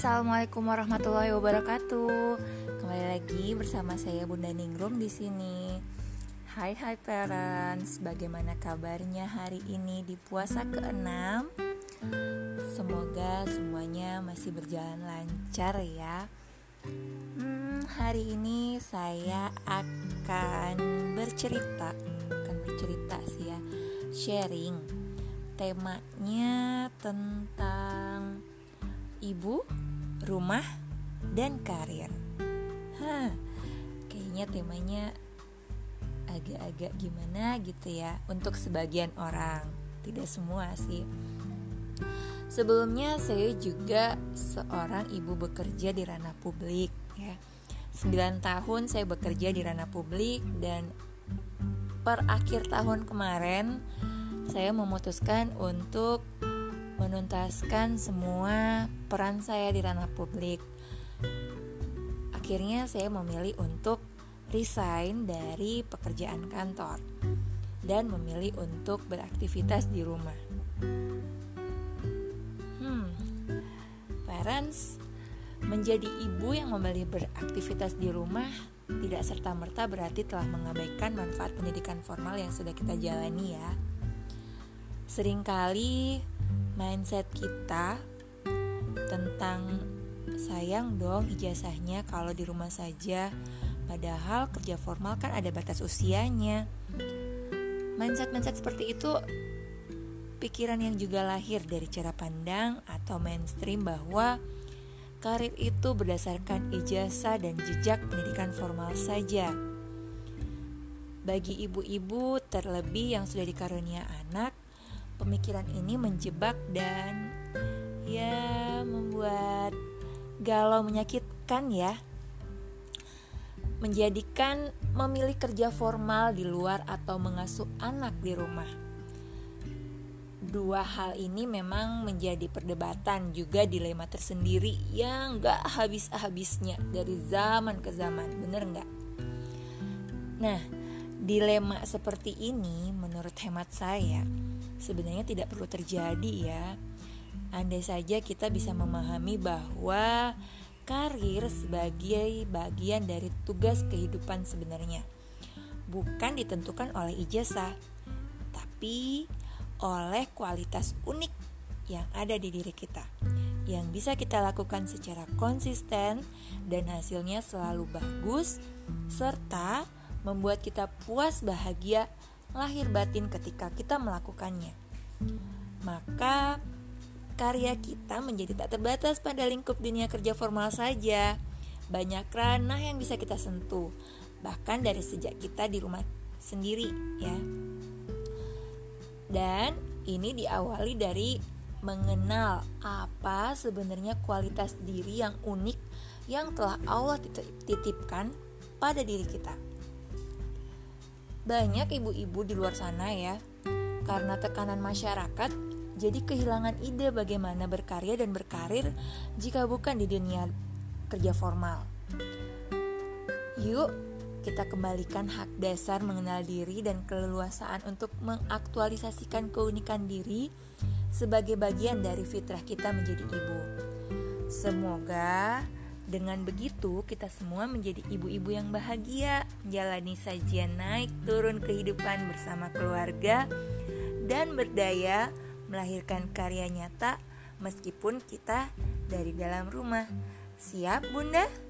Assalamualaikum warahmatullahi wabarakatuh. Kembali lagi bersama saya Bunda Ningrum di sini. Hai hai parents, bagaimana kabarnya hari ini di puasa ke-6? Semoga semuanya masih berjalan lancar ya. Hmm, hari ini saya akan bercerita, bukan bercerita sih ya, sharing. Temanya tentang ibu, rumah, dan karir. Hah, kayaknya temanya agak-agak gimana gitu ya untuk sebagian orang, tidak semua sih. Sebelumnya saya juga seorang ibu bekerja di ranah publik ya. 9 tahun saya bekerja di ranah publik dan per akhir tahun kemarin saya memutuskan untuk menuntaskan semua peran saya di ranah publik. Akhirnya saya memilih untuk resign dari pekerjaan kantor dan memilih untuk beraktivitas di rumah. Hmm, parents menjadi ibu yang memilih beraktivitas di rumah tidak serta-merta berarti telah mengabaikan manfaat pendidikan formal yang sudah kita jalani ya. Seringkali mindset kita tentang sayang dong ijazahnya kalau di rumah saja. Padahal kerja formal kan ada batas usianya. Mindset-mindset seperti itu pikiran yang juga lahir dari cara pandang atau mainstream bahwa karir itu berdasarkan ijazah dan jejak pendidikan formal saja. Bagi ibu-ibu terlebih yang sudah dikarunia anak pemikiran ini menjebak dan ya membuat galau menyakitkan ya. Menjadikan memilih kerja formal di luar atau mengasuh anak di rumah. Dua hal ini memang menjadi perdebatan juga dilema tersendiri yang gak habis-habisnya dari zaman ke zaman bener nggak? Nah dilema seperti ini menurut hemat saya sebenarnya tidak perlu terjadi ya. Andai saja kita bisa memahami bahwa karir sebagai bagian dari tugas kehidupan sebenarnya bukan ditentukan oleh ijazah, tapi oleh kualitas unik yang ada di diri kita yang bisa kita lakukan secara konsisten dan hasilnya selalu bagus serta membuat kita puas bahagia lahir batin ketika kita melakukannya. Maka karya kita menjadi tak terbatas pada lingkup dunia kerja formal saja. Banyak ranah yang bisa kita sentuh, bahkan dari sejak kita di rumah sendiri ya. Dan ini diawali dari mengenal apa sebenarnya kualitas diri yang unik yang telah Allah titipkan pada diri kita. Banyak ibu-ibu di luar sana ya, karena tekanan masyarakat, jadi kehilangan ide bagaimana berkarya dan berkarir jika bukan di dunia kerja formal. Yuk, kita kembalikan hak dasar mengenal diri dan keleluasaan untuk mengaktualisasikan keunikan diri sebagai bagian dari fitrah kita menjadi ibu. Semoga dengan begitu, kita semua menjadi ibu-ibu yang bahagia, menjalani sajian naik turun kehidupan bersama keluarga, dan berdaya melahirkan karya nyata meskipun kita dari dalam rumah. Siap, Bunda?